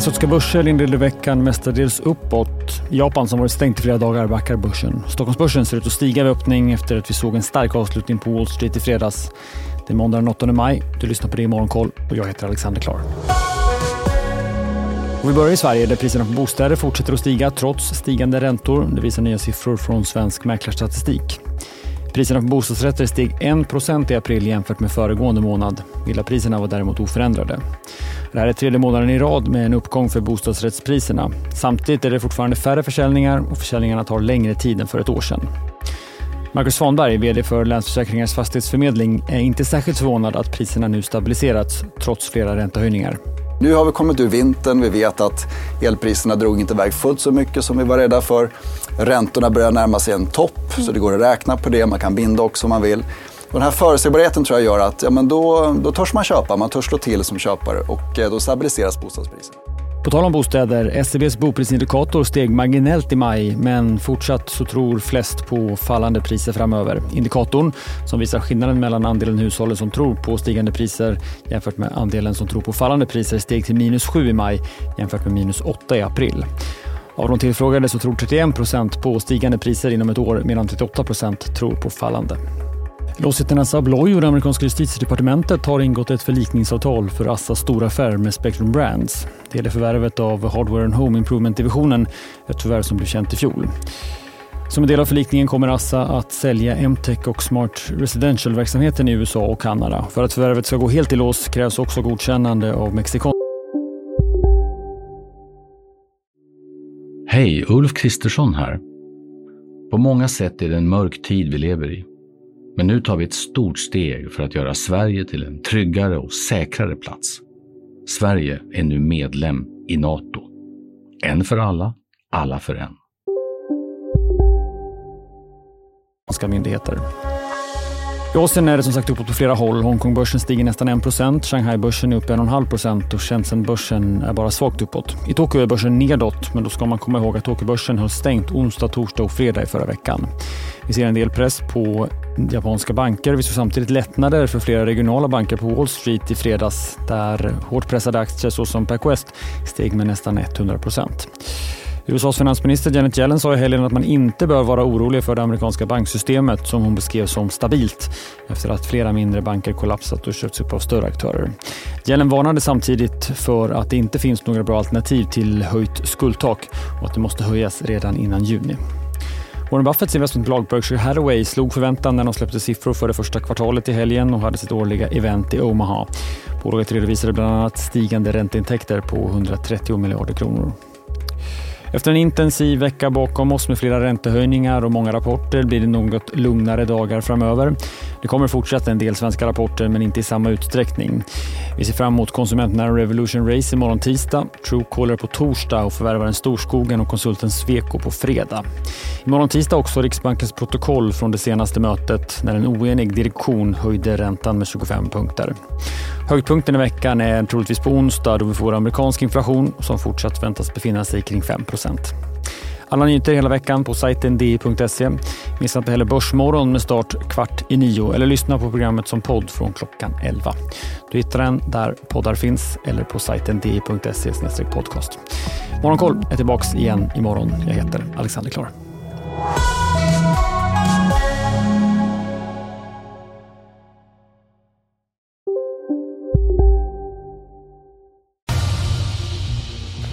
Asiatiska börser inledde veckan mestadels uppåt. Japan som varit stängt i flera dagar backar börsen. Stockholmsbörsen ser ut att stiga vid öppning efter att vi såg en stark avslutning på Wall Street i fredags. Det är måndag den 8 maj. Du lyssnar på det i Morgonkoll och jag heter Alexander Klar. Och vi börjar i Sverige där priserna på bostäder fortsätter att stiga trots stigande räntor. Det visar nya siffror från Svensk Mäklarstatistik. Priserna på bostadsrätter steg 1% i april jämfört med föregående månad. Villapriserna var däremot oförändrade. Det här är tredje månaden i rad med en uppgång för bostadsrättspriserna. Samtidigt är det fortfarande färre försäljningar och försäljningarna tar längre tid än för ett år sedan. Marcus Svanberg, VD för Länsförsäkringars fastighetsförmedling, är inte särskilt förvånad att priserna nu stabiliserats trots flera räntehöjningar. Nu har vi kommit ur vintern. Vi vet att elpriserna drog inte iväg fullt så mycket som vi var rädda för. Räntorna börjar närma sig en topp, så det går att räkna på det. Man kan binda också om man vill. Den här förutsägbarheten tror jag gör att ja, men då, då törs man köpa, man törs slå till som köpare och eh, då stabiliseras bostadspriset. På tal om bostäder, SCBs boprisindikator steg marginellt i maj men fortsatt så tror flest på fallande priser framöver. Indikatorn, som visar skillnaden mellan andelen hushållen som tror på stigande priser jämfört med andelen som tror på fallande priser steg till minus 7 i maj jämfört med minus 8 i april. Av de tillfrågade så tror 31 procent på stigande priser inom ett år medan 38 procent tror på fallande. Låsiten Assa Abloy och det amerikanska justitiedepartementet har ingått ett förlikningsavtal för Assas stora affär med Spectrum Brands. Det gäller förvärvet av Hardware and Home Improvement-divisionen, ett förvärv som blev känt i fjol. Som en del av förlikningen kommer Assa att sälja MTech och Smart Residential-verksamheten i USA och Kanada. För att förvärvet ska gå helt i lås krävs också godkännande av mexikan. Hej, Ulf Kristersson här. På många sätt är det en mörk tid vi lever i. Men nu tar vi ett stort steg för att göra Sverige till en tryggare och säkrare plats. Sverige är nu medlem i Nato. En för alla, alla för en. myndigheter. I Asien är det som sagt uppåt på flera håll. Hongkongbörsen stiger nästan 1 Shanghai-börsen är upp 1,5 och Shenzhen-börsen är bara svagt uppåt. I Tokyo är börsen nedåt, men då ska man komma ihåg att Tokyo-börsen höll stängt onsdag, torsdag och fredag i förra veckan. Vi ser en del press på japanska banker. Vi såg samtidigt lättnader för flera regionala banker på Wall Street i fredags där hårt pressade aktier såsom Pac steg med nästan 100% USAs finansminister Janet Yellen sa i helgen att man inte bör vara orolig för det amerikanska banksystemet som hon beskrev som stabilt efter att flera mindre banker kollapsat och köpts upp av större aktörer. Yellen varnade samtidigt för att det inte finns några bra alternativ till höjt skuldtak och att det måste höjas redan innan juni. Warren Buffetts investmentbolag Berkshire Hathaway slog förväntan när de släppte siffror för det första kvartalet i helgen och hade sitt årliga event i Omaha. Bolaget redovisade bland annat stigande ränteintäkter på 130 miljarder kronor. Efter en intensiv vecka bakom oss med flera räntehöjningar och många rapporter blir det något lugnare dagar framöver. Det kommer fortsätta en del svenska rapporter men inte i samma utsträckning. Vi ser fram emot konsumentnära Revolution Race imorgon tisdag, Truecaller på torsdag och förvärvaren Storskogen och konsulten Sweco på fredag. Imorgon tisdag också Riksbankens protokoll från det senaste mötet när en oenig direktion höjde räntan med 25 punkter. Höjdpunkten i veckan är troligtvis på onsdag då vi får amerikansk inflation som fortsatt väntas befinna sig kring 5 alla nyheter hela veckan på sajten di.se. Missa inte heller Börsmorgon med start kvart i nio eller lyssna på programmet som podd från klockan 11. Du hittar den där poddar finns eller på sajten di.se podcast. Morgonkoll är tillbaka igen imorgon. Jag heter Alexander Klar.